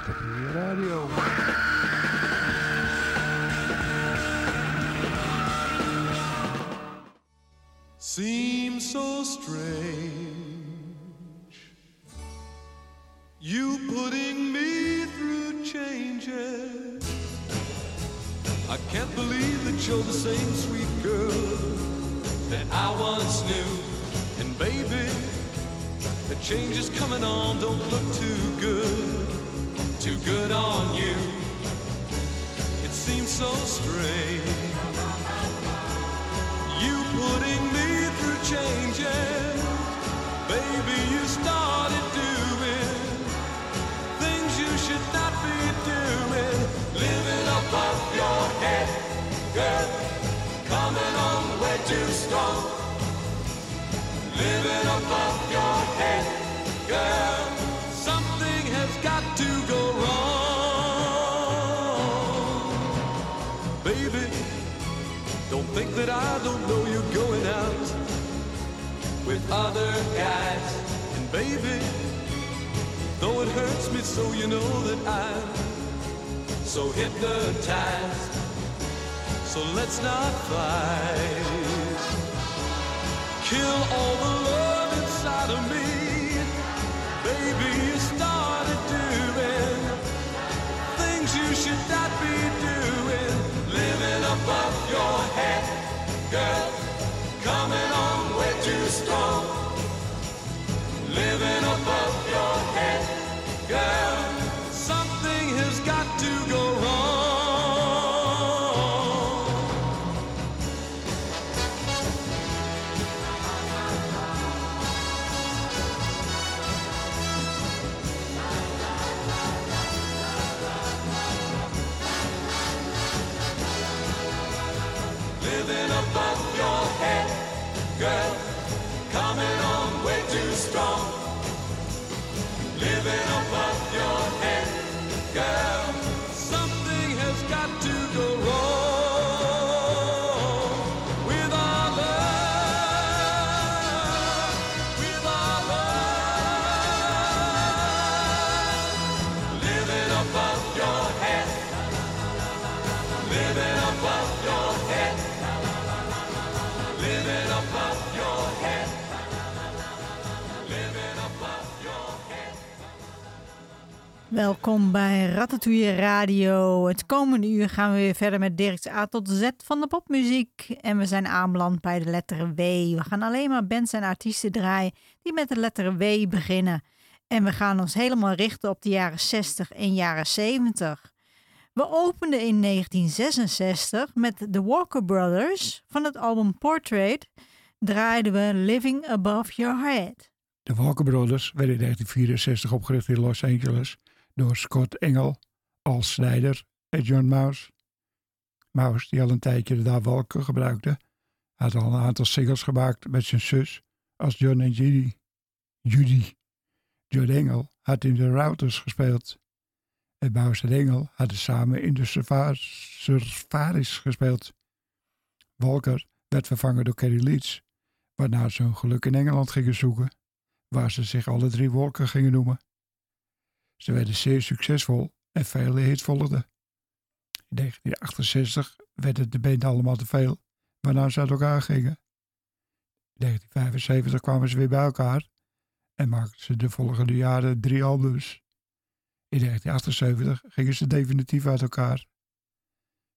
Ratatouille Radio. Seems so strange. You putting me through changes. I can't believe that you're the same sweet girl that I once knew. And baby, the change is coming on, don't look too good, too good on you. It seems so strange. You putting me through changes, baby. You started doing things you should not be doing, living above your head, girl. Coming on way too strong, living above your head, girl. That I don't know you're going out with other guys. And baby, though it hurts me so, you know that I'm so hypnotized. So let's not fight. Kill all the love inside of me. Baby, Welkom bij Ratatouille Radio. Het komende uur gaan we weer verder met Dirk's A tot Z van de popmuziek. En we zijn aanbeland bij de letter W. We gaan alleen maar bands en artiesten draaien die met de letter W beginnen. En we gaan ons helemaal richten op de jaren 60 en jaren 70. We openden in 1966 met The Walker Brothers. Van het album Portrait draaiden we Living Above Your Head. De Walker Brothers werden in 1964 opgericht in Los Angeles door Scott Engel als snijder en John Mouse. Mouse, die al een tijdje de Walker gebruikte, had al een aantal singles gemaakt met zijn zus als John en Judy. Judy. John Engel had in de Routers gespeeld. En Mouse en Engel hadden samen in de Surfa- Surfaris gespeeld. Walker werd vervangen door Kerry Leeds, waarna ze hun geluk in Engeland gingen zoeken, waar ze zich alle drie Walker gingen noemen. Ze werden zeer succesvol en vele hits volgden. In 1968 werd het de band allemaal te veel, waarna ze uit elkaar gingen. In 1975 kwamen ze weer bij elkaar en maakten ze de volgende jaren drie albums. In 1978 gingen ze definitief uit elkaar.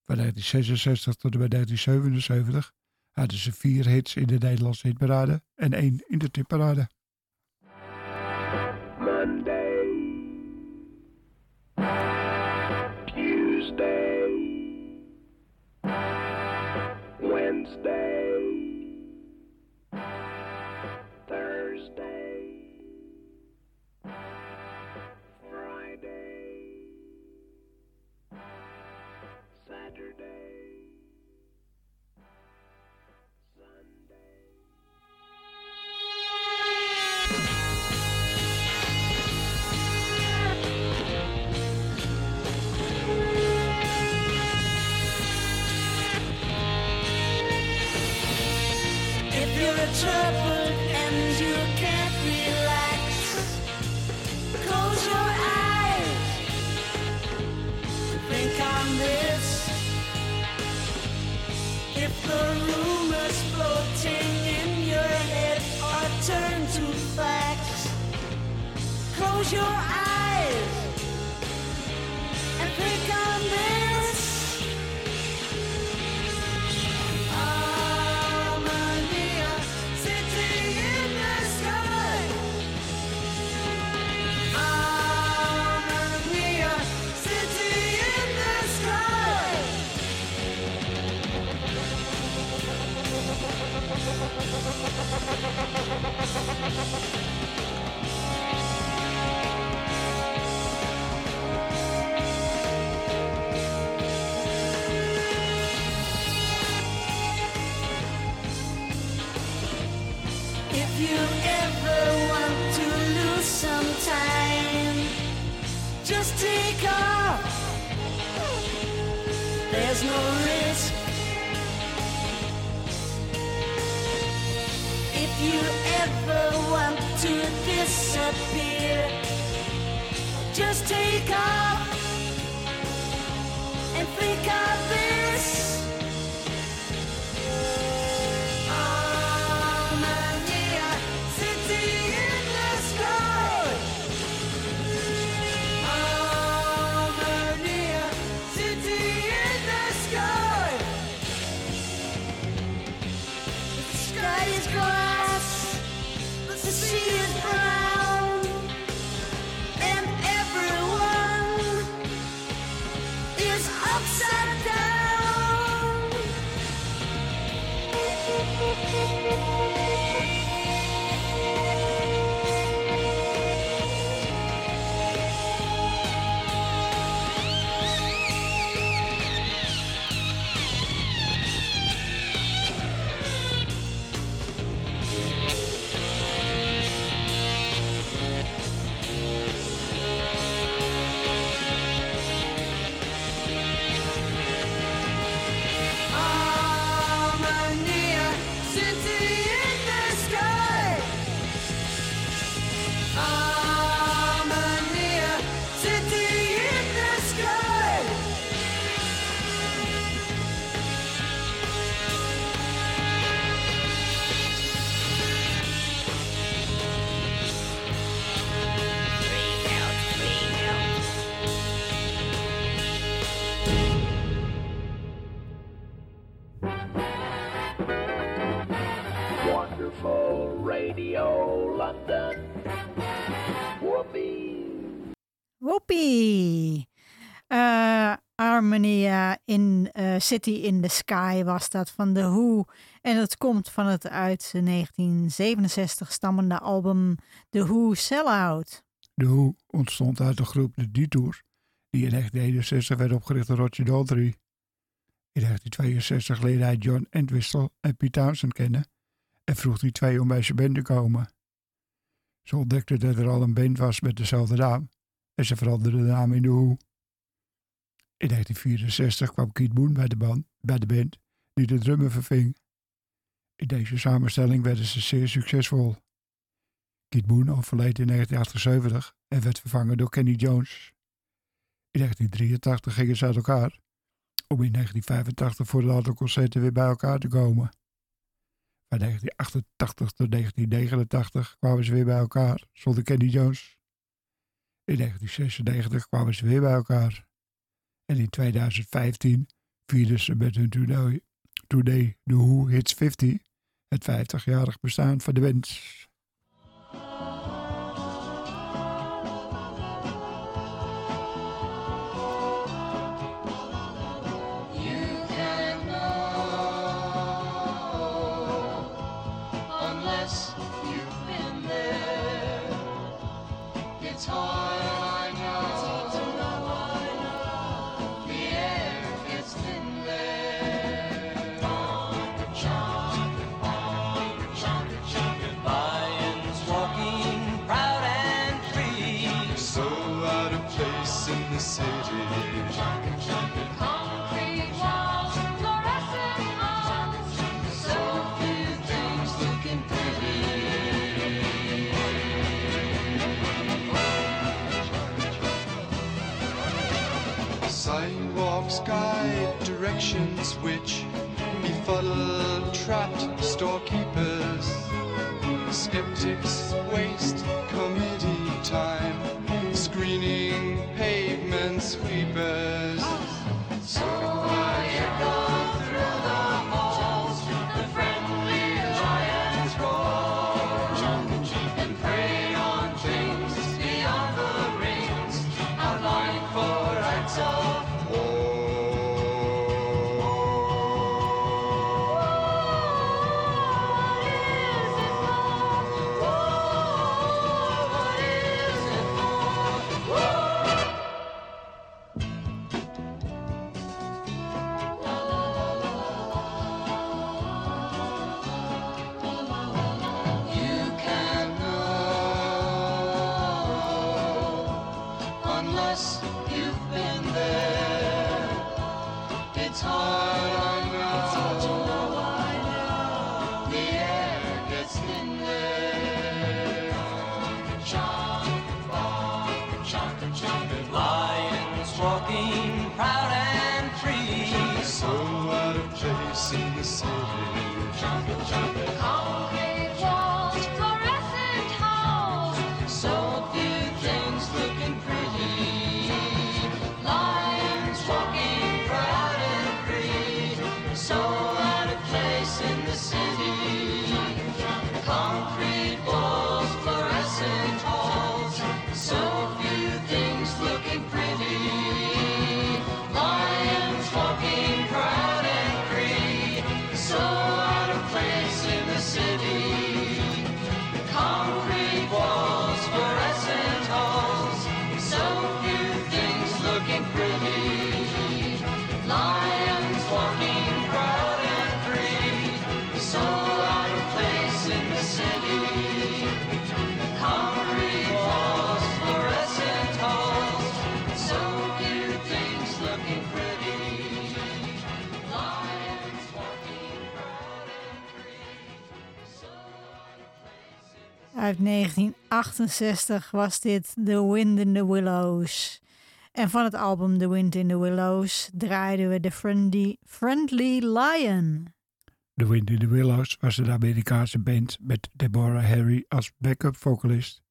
Van 1966 tot en met 1977 hadden ze vier hits in de Nederlandse hitparade en één in de tipparade. Wednesday, close your eyes and on this. City in the sky. City in the sky. Off. There's no risk. If you ever want to disappear, just take off City in the Sky was dat van The Who. En dat komt van het uit 1967 stammende album The Who Sellout. De Who ontstond uit de groep de Detours, die in 1961 werd opgericht door Roger Daltrey. In 1962 leerde hij John Entwistle en Pete Townsend kennen en vroeg die twee om bij zijn band te komen. Ze ontdekten dat er al een band was met dezelfde naam en ze veranderden de naam in de Who. In 1964 kwam Keith Moon bij de, band, bij de band, die de drummer verving. In deze samenstelling werden ze zeer succesvol. Keith Moon overleed in 1978 en werd vervangen door Kenny Jones. In 1983 gingen ze uit elkaar, om in 1985 voor de aantal concerten weer bij elkaar te komen. Van 1988 tot 1989 kwamen ze weer bij elkaar, zonder Kenny Jones. In 1996 kwamen ze weer bij elkaar. En in 2015 vierden ze met hun tournee, tournee The Who Hits 50 het 50-jarig bestaan van de band. Which befuddle trapped storekeepers. Skeptics waste committee time Uit 1968 was dit The Wind in the Willows. En van het album The Wind in the Willows draaiden we de Friendly, Friendly Lion. The Wind in the Willows was een Amerikaanse band met Deborah Harry als backup vocalist.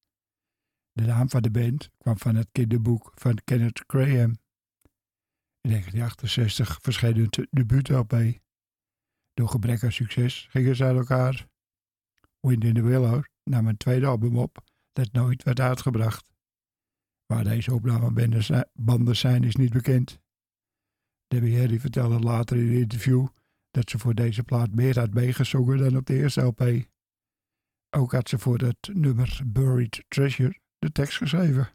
De naam van de band kwam van het kinderboek van Kenneth Graham. In 1968 verscheen hun debuut-LP. Door gebrek aan succes gingen ze uit elkaar. Wind in the Willows nam een tweede album op dat nooit werd uitgebracht. Waar deze opnamebanden zijn is niet bekend. Debbie Harry vertelde later in een interview dat ze voor deze plaat meer had meegezongen dan op de eerste LP. Ook had ze voor het nummer Buried Treasure de tekst geschreven.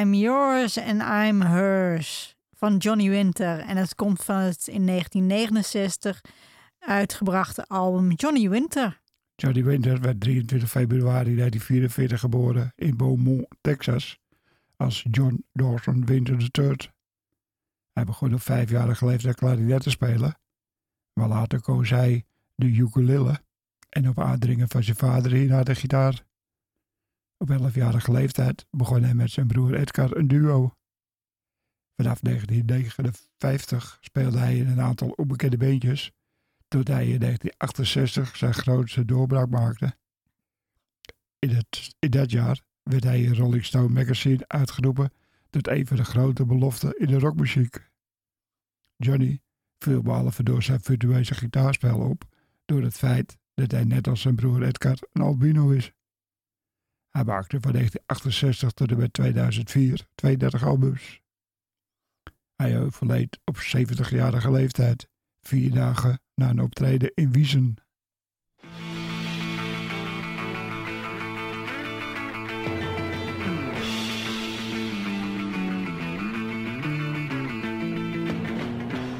I'm Yours and I'm Hers van Johnny Winter. En het komt van het in 1969 uitgebrachte album Johnny Winter. Johnny Winter werd 23 februari 1944 geboren in Beaumont, Texas, als John Dawson Winter III. Hij begon op vijfjarige leeftijd klarinet te spelen, maar later koos hij de ukulele en op aandringen van zijn vader hierna de gitaar. Op 11-jarige leeftijd begon hij met zijn broer Edgar een duo. Vanaf 1959 speelde hij in een aantal onbekende beentjes, tot hij in 1968 zijn grootste doorbraak maakte. In, het, in dat jaar werd hij in Rolling Stone magazine uitgeroepen tot een van de grote beloften in de rockmuziek. Johnny viel behalve door zijn virtueuze gitaarspel op, door het feit dat hij net als zijn broer Edgar een albino is. Hij maakte van 1968 tot en met 2004 32 albums. Hij overleed op 70-jarige leeftijd, vier dagen na een optreden in Wiesen.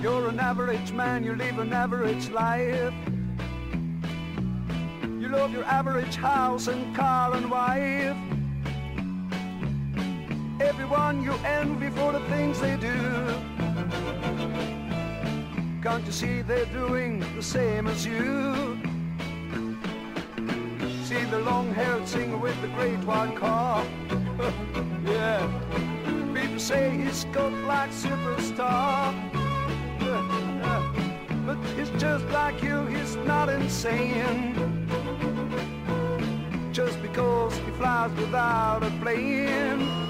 You're an average man, you live an average life. Love your average house and car and wife. Everyone you envy for the things they do. Can't you see they're doing the same as you? See the long-haired singer with the great white car. yeah. People say he's got like superstar. But he's just like you, he's not insane. Just because he flies without a plane.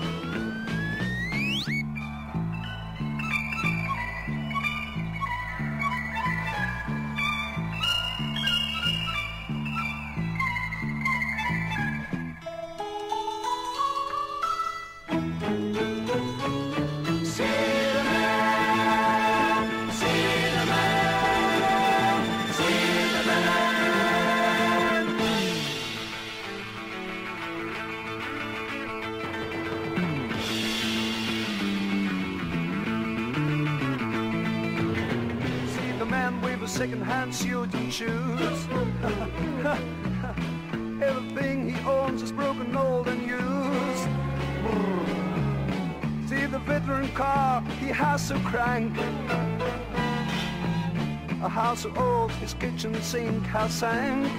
Shoes. Everything he owns is broken, old, and used. See the veteran car he has so crank. A house so old, his kitchen sink has sank.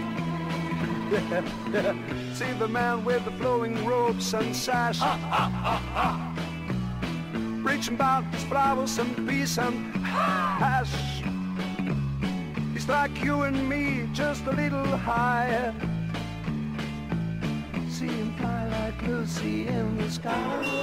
Yeah, yeah. See the man with the flowing robes and sash. Preaching about his flowers and peace and hash. Like you and me, just a little higher. See him fly like Lucy in the sky.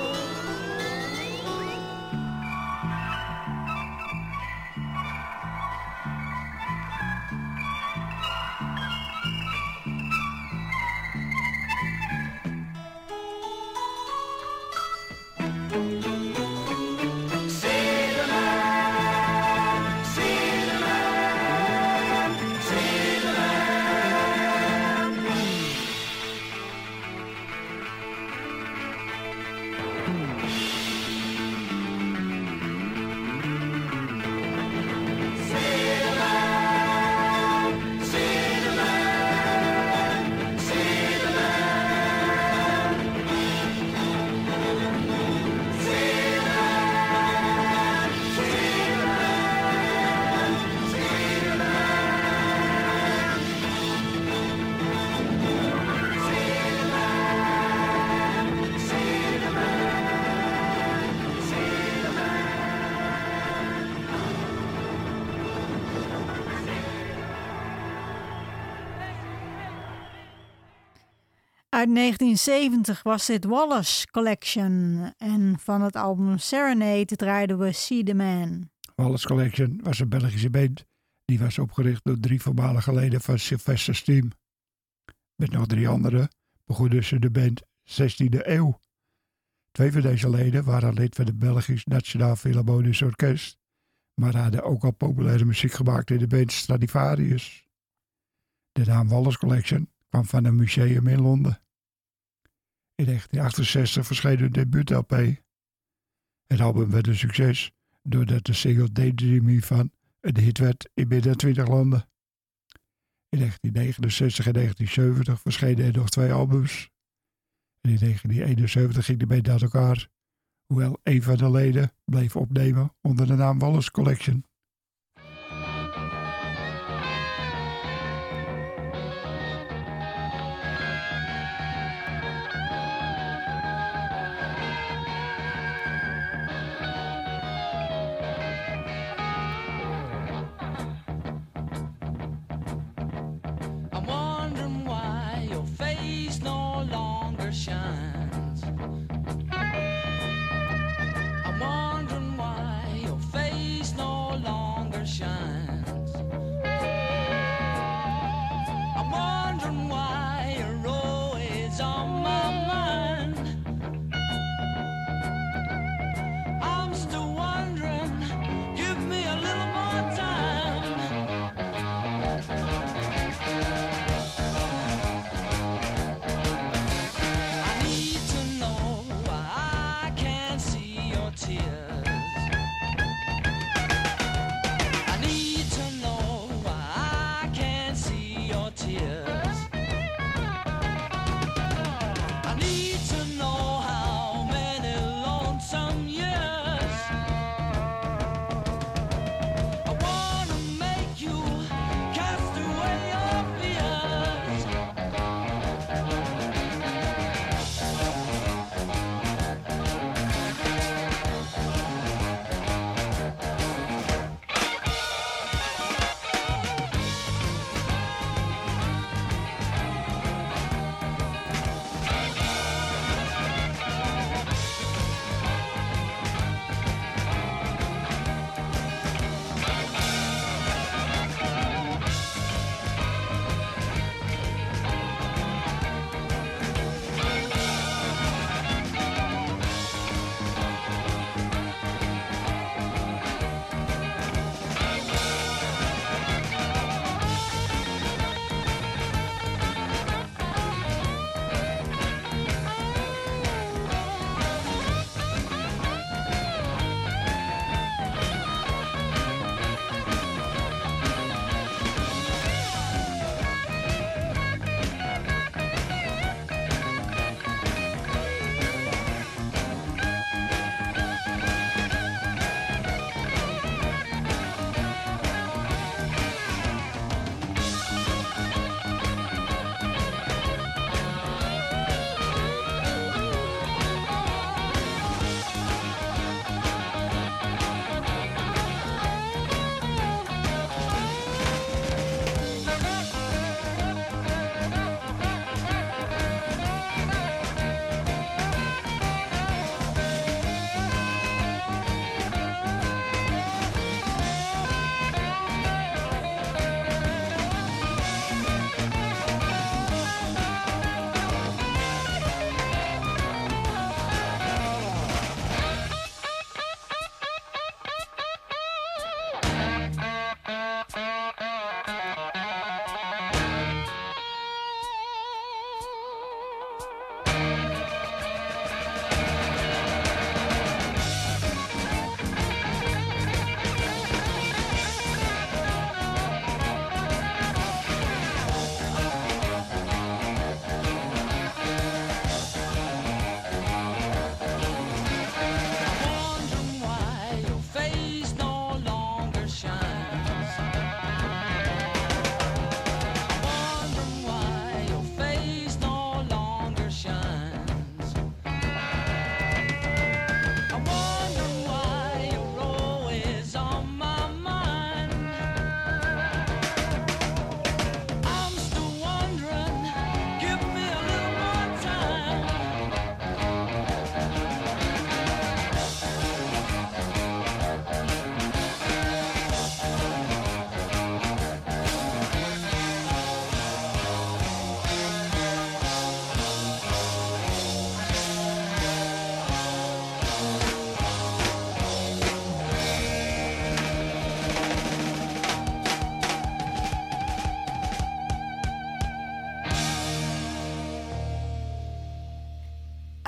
Uit 1970 was dit Wallace Collection. En van het album Serenade draaiden we See the Man. Wallace Collection was een Belgische band. Die was opgericht door drie voormalige leden van Sylvester's Team. Met nog drie anderen begonnen ze de band 16e eeuw. Twee van deze leden waren lid van het Belgisch Nationaal Philharmonisch Orkest, maar hadden ook al populaire muziek gemaakt in de band Stradivarius. De naam Wallace Collection kwam van een museum in Londen. In 1968 verscheen hun debuut-LP. Het album werd een succes doordat de single Daydream Me van een hit werd in binnen 20 landen. In 1969 en 1970 verschenen er nog twee albums. En in 1971 ging de band uit elkaar, hoewel een van de leden bleef opnemen onder de naam Wallace Collection.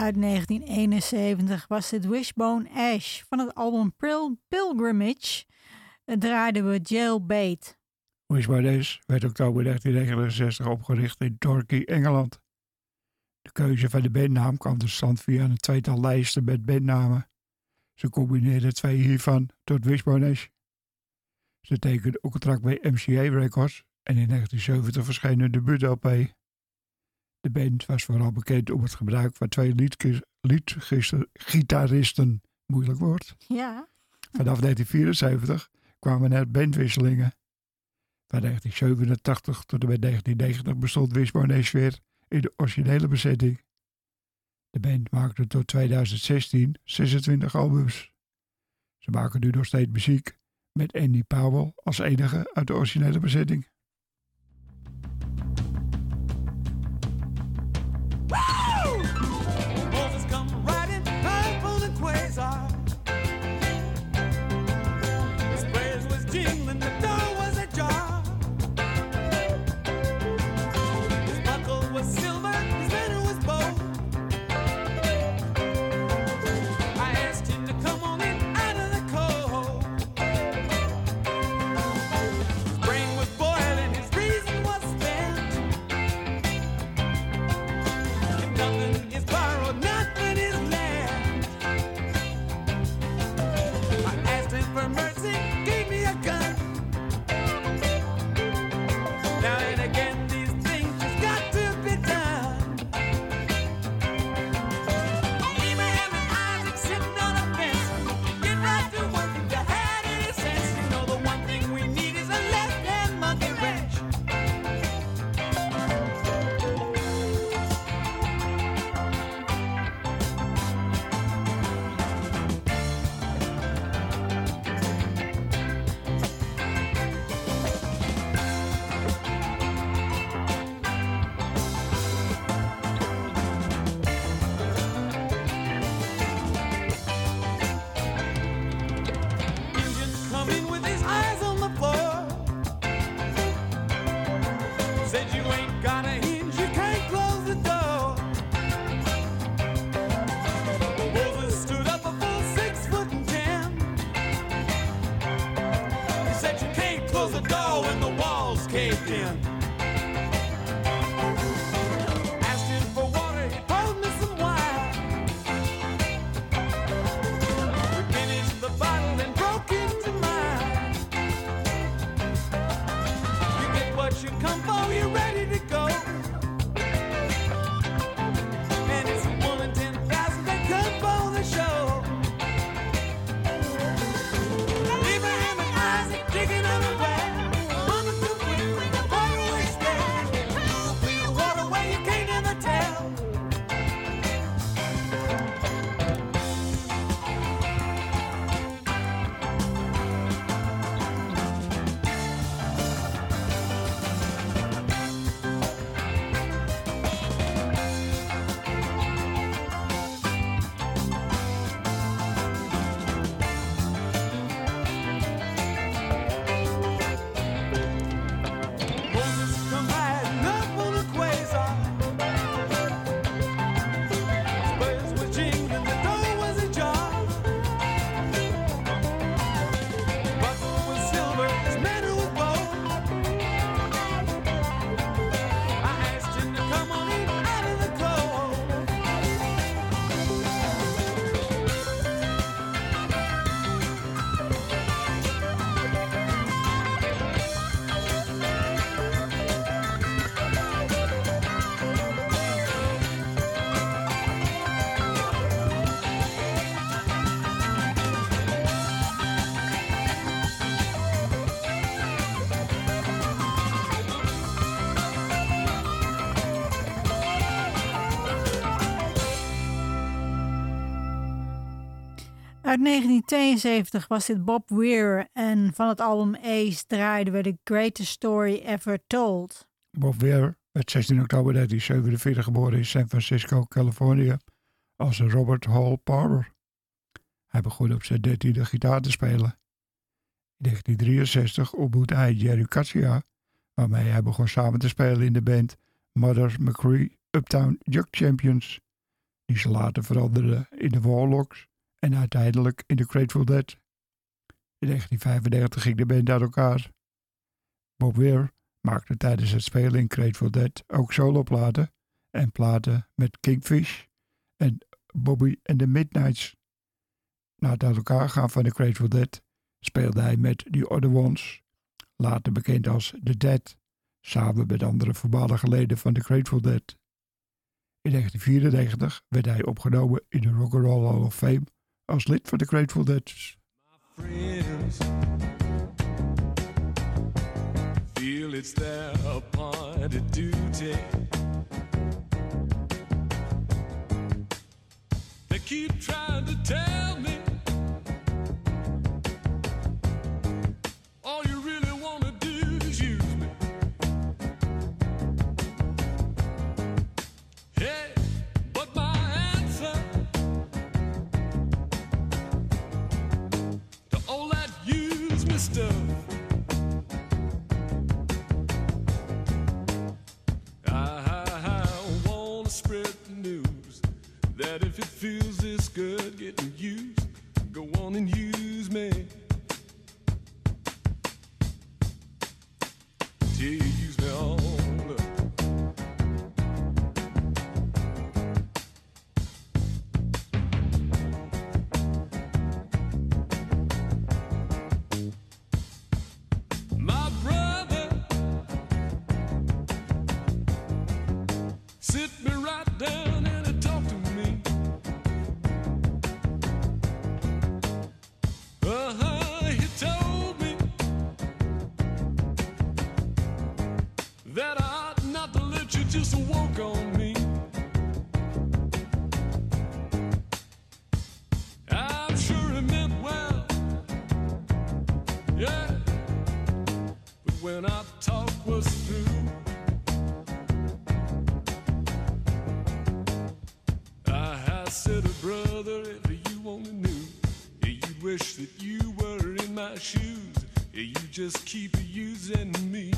Uit 1971 was dit Wishbone Ash van het album Pil- Pilgrimage. Het draaiden we Jailbait. Wishbone Ash werd oktober 1969 opgericht in Torquay, Engeland. De keuze van de bandnaam kwam tot stand via een tweetal lijsten met bandnamen. Ze combineerden twee hiervan tot Wishbone Ash. Ze tekenden ook een contract bij MCA Records en in 1970 verscheen hun debuut-LP. De band was vooral bekend om het gebruik van twee liedgitaristen, moeilijk woord. Ja, Vanaf 1974 kwamen er bandwisselingen. Van 1987 tot en met 1990 bestond Wishbone Ash weer in de originele bezetting. De band maakte tot 2016 26 albums. Ze maken nu nog steeds muziek met Andy Powell als enige uit de originele bezetting. Uit 1972 was dit Bob Weir en van het album Ace draaiden we The Greatest Story Ever Told. Bob Weir werd 16 oktober 1947 geboren in San Francisco, Californië, als Robert Hall Parber. Hij begon op zijn dertiende gitaar te spelen. In 1963 ontmoette hij Jerry Katsia, waarmee hij begon samen te spelen in de band Mother McCree Uptown Jug Champions. die ze later veranderden in de Warlocks en uiteindelijk in de Grateful Dead. In 1935 ging de band uit elkaar. Bob Weir maakte tijdens het spelen in Grateful Dead ook soloplaten en platen met Kingfish en Bobby and the Midnights. Na het uit elkaar gaan van de Grateful Dead speelde hij met The Other Ones, later bekend als The Dead, samen met andere voormalige leden van de Grateful Dead. In 1994 werd hij opgenomen in de Rock and Roll Hall of Fame als lid van de Grateful Dead. feel it's their duty. They keep trying to tell me that if it feels this good getting used, go on and use me. That you were in my shoes. You just keep using me.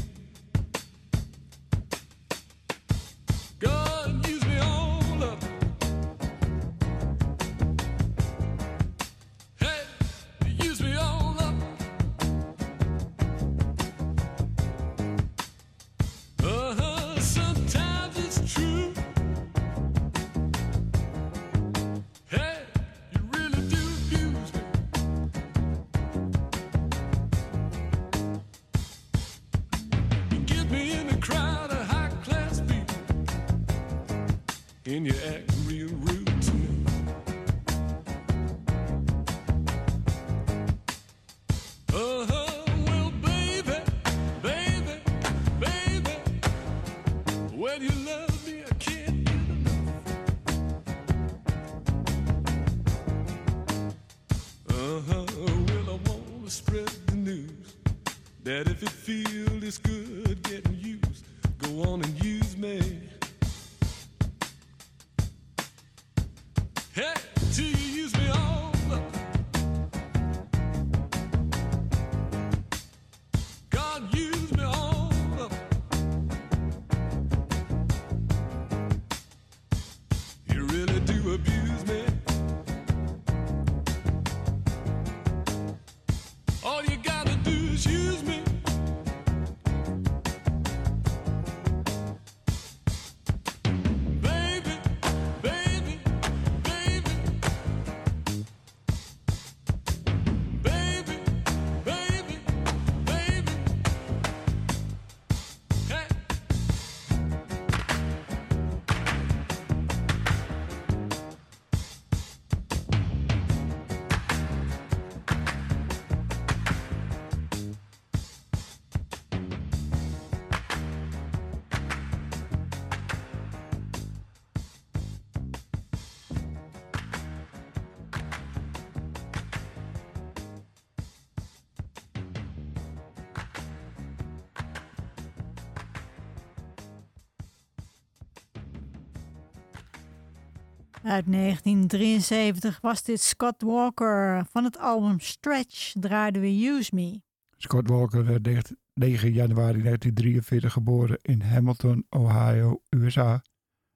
Uit 1973 was dit Scott Walker. Van het album Stretch draaiden we Use Me. Scott Walker werd 9 januari 1943 geboren in Hamilton, Ohio, USA,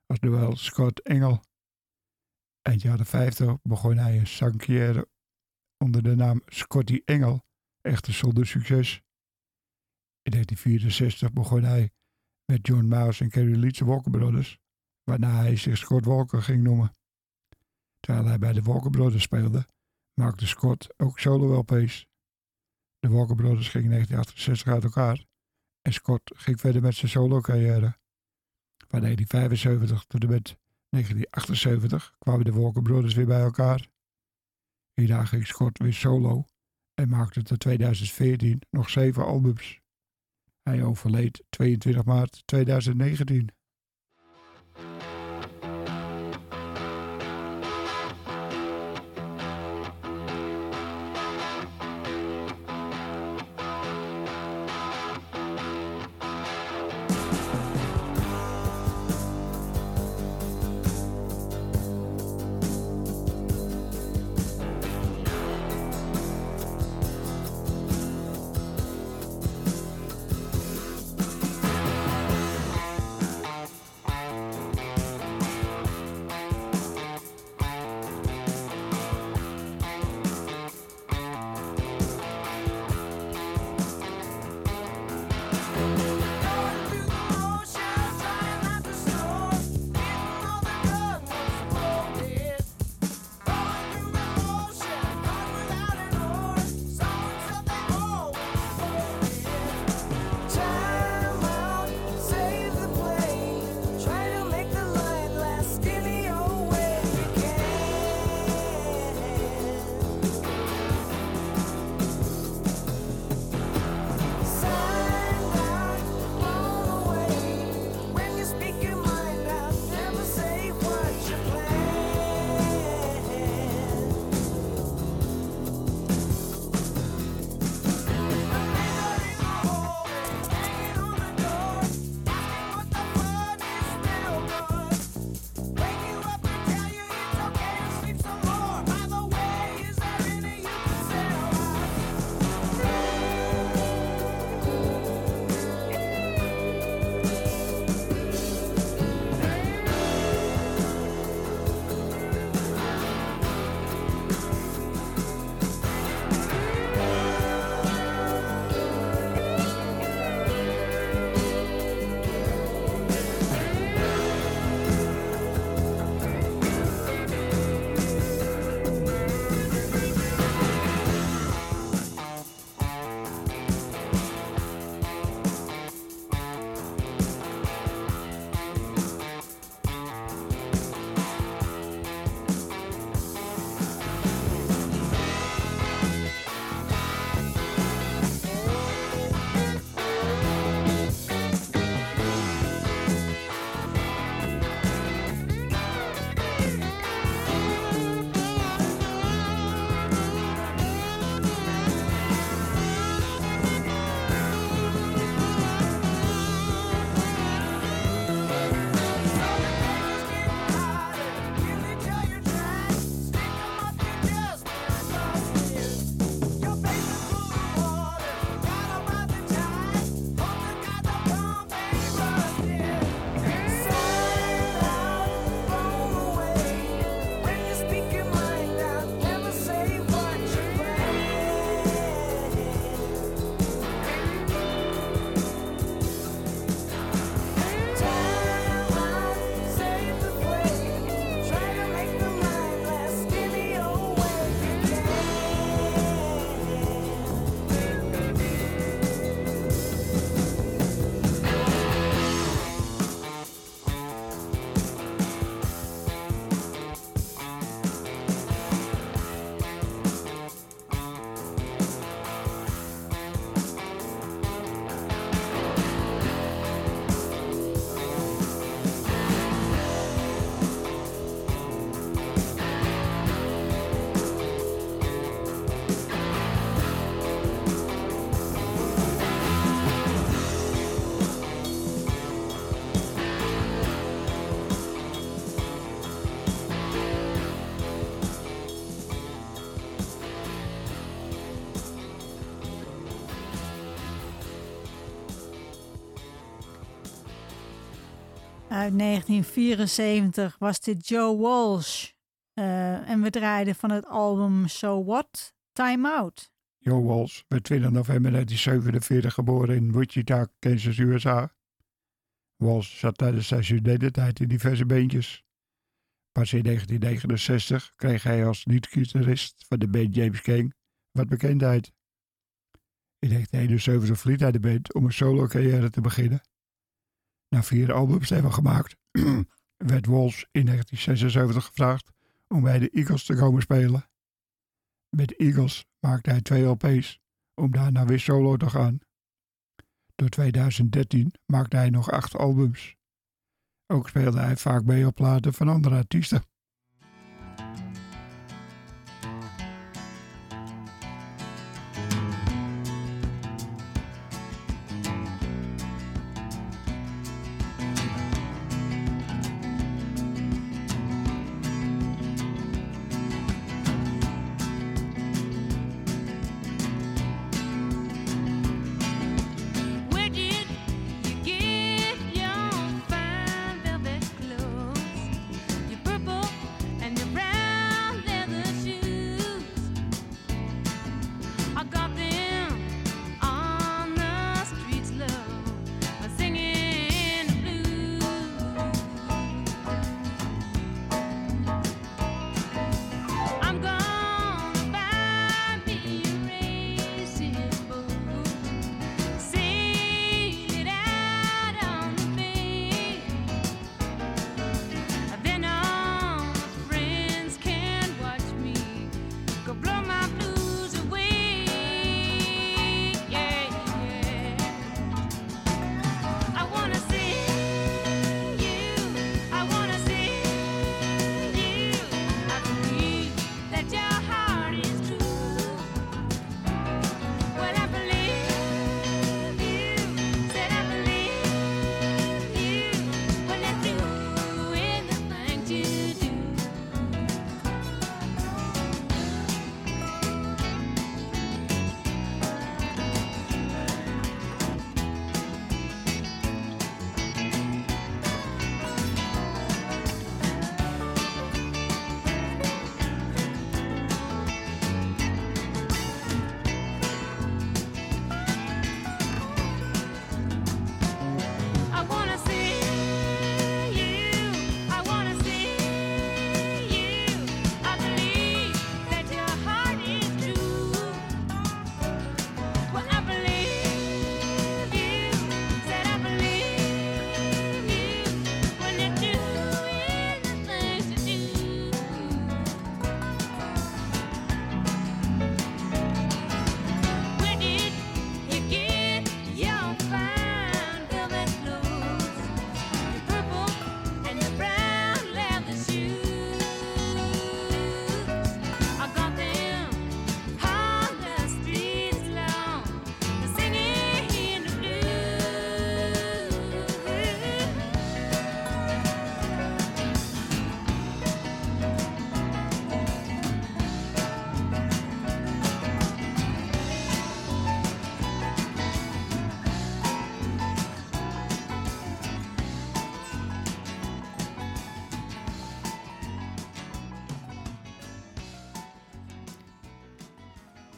als Noel Scott Engel. Eind jaren 50 begon hij een zangcarrière onder de naam Scotty Engel, echter zonder succes. In 1964 begon hij met John Miles en Kerry Leeds Walker Brothers, waarna hij zich Scott Walker ging noemen. Terwijl hij bij de Walker Brothers speelde, maakte Scott ook solo-LP's. De Walker Brothers gingen in 1968 uit elkaar en Scott ging verder met zijn solo-carrière. Van 1975 tot en met 1978 kwamen de Walker Brothers weer bij elkaar. Hierna ging Scott weer solo en maakte tot 2014 nog zeven albums. Hij overleed 22 maart 2019. Uit 1974 was dit Joe Walsh. Eh, en we draaiden van het album So What, Time Out. Joe Walsh werd 20 november 1947 geboren in Wichita, Kansas, USA. Walsh zat tijdens zijn studententijd in diverse beentjes. Pas in 1969 kreeg hij als niet-gitarist van de band James King wat bekendheid. In 1971 verliet hij de band om een solo-carrière te beginnen. Na vier albums te hebben gemaakt, werd Walsh in 1976 gevraagd om bij de Eagles te komen spelen. Met de Eagles maakte hij twee LP's om daarna weer solo te gaan. Door 2013 maakte hij nog acht albums. Ook speelde hij vaak mee op van andere artiesten.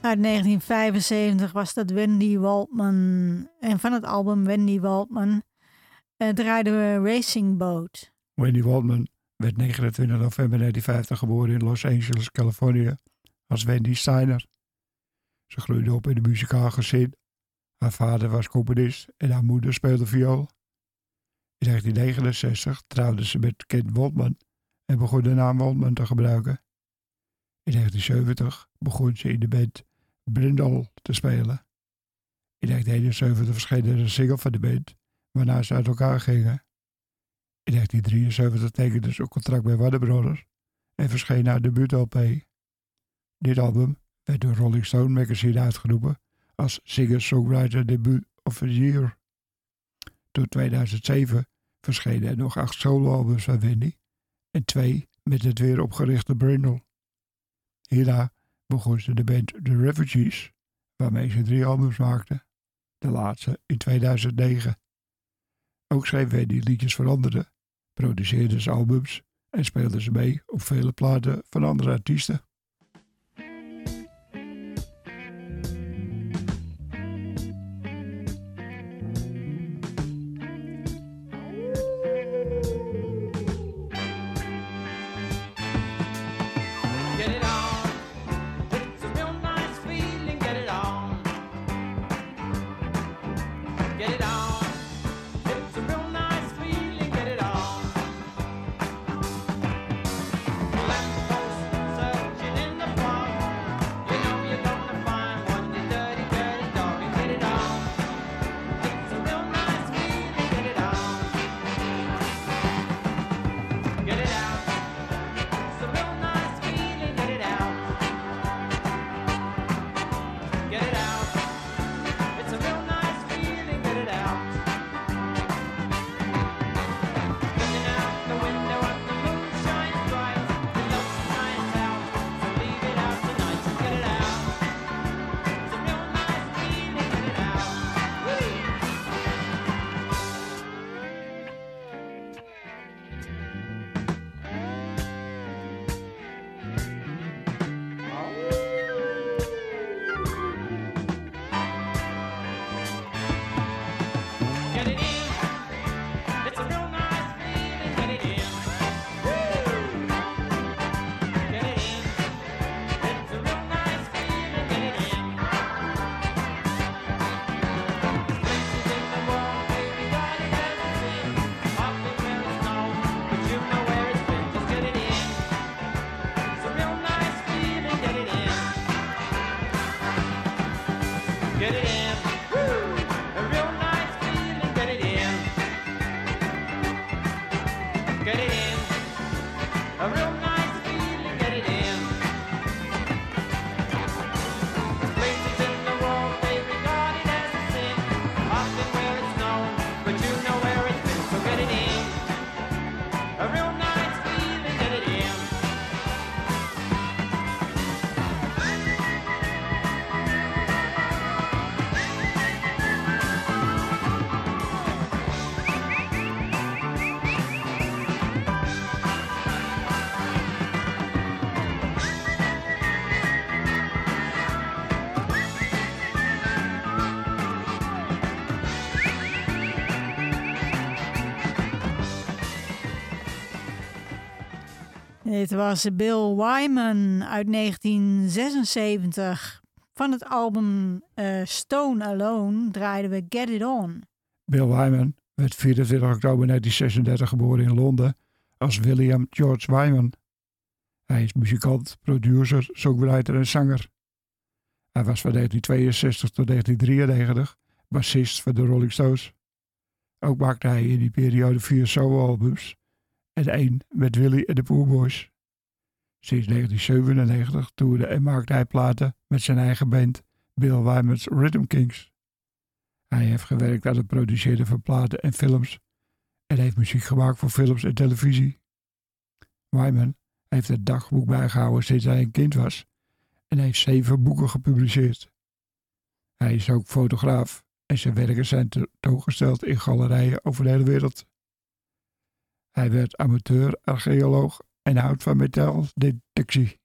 Uit 1975 was dat Wendy Waltman. En van het album Wendy Waltman eh, draaiden we Racing Boat. Wendy Waldman werd 29 november 1950 geboren in Los Angeles, Californië, als Wendy Steiner. Ze groeide op in een muzikaal gezin. Haar vader was componist en haar moeder speelde viool. In 1969 trouwde ze met Kent Waldman en begon de naam Waldman te gebruiken. In 1970 begon ze in de band Brindle te spelen. In 1971 verscheen er een single van de band, waarna ze uit elkaar gingen. In 1973 tekende ze een contract bij Warner Brothers en verscheen haar debuut-LP. Dit album werd door Rolling Stone magazine uitgeroepen als Singer-Songwriter Debut of the Year. Tot 2007 verschenen er nog acht soloalbums van Wendy en twee met het weer opgerichte Brindle. Hierna begon ze de band The Refugees, waarmee ze drie albums maakte, de laatste in 2009. Ook schreef Wendy liedjes voor anderen, produceerde ze albums en speelde ze mee op vele platen van andere artiesten. Dit was Bill Wyman uit 1976. Van het album eh, Stone Alone draaiden we Get It On. Bill Wyman werd 24 oktober 1936 geboren in Londen als William George Wyman. Hij is muzikant, producer, songwriter en zanger. Hij was van 1962 tot 1993 bassist van de Rolling Stones. Ook maakte hij in die periode vier soloalbums en één met Willy en de Poorboys. Sinds 1997 toerde en maakte hij platen met zijn eigen band Bill Wyman's Rhythm Kings. Hij heeft gewerkt aan het produceren van platen en films en heeft muziek gemaakt voor films en televisie. Wyman heeft het dagboek bijgehouden sinds hij een kind was en heeft zeven boeken gepubliceerd. Hij is ook fotograaf en zijn werken zijn tentoongesteld in galerijen over de hele wereld. Hij werd amateur-archeoloog en houdt van metaaldetectie.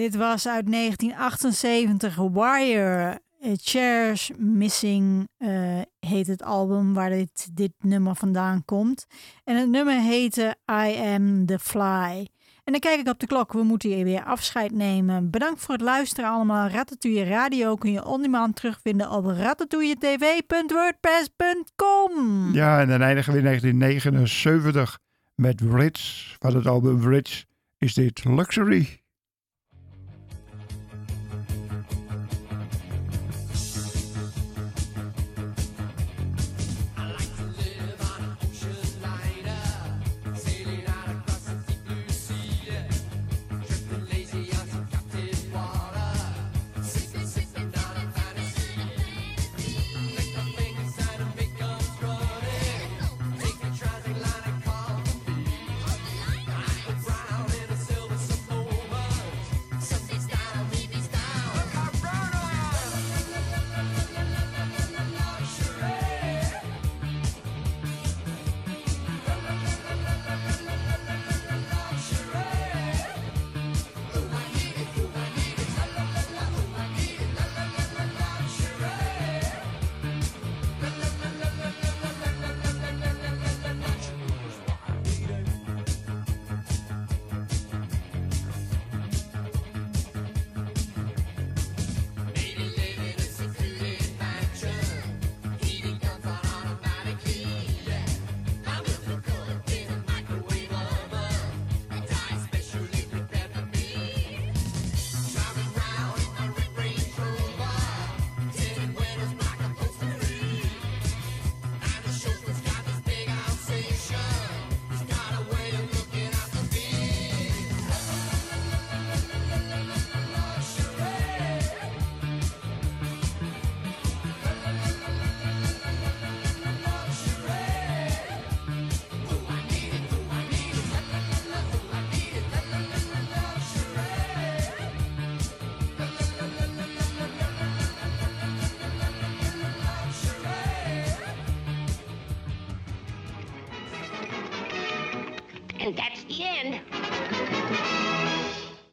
Dit was uit 1978 Wire. eh, Chairs Missing eh, heet het album waar dit, dit nummer vandaan komt. En het nummer heette I Am The Fly. En dan kijk ik op de klok, we moeten hier weer afscheid nemen. Bedankt voor het luisteren allemaal. Ratatouille Radio kun je on demand terugvinden op ratatouilletv.wordpress.com. Ja, en dan eindigen we in 1979 met Ritz. Van het album Ritz is dit Luxury.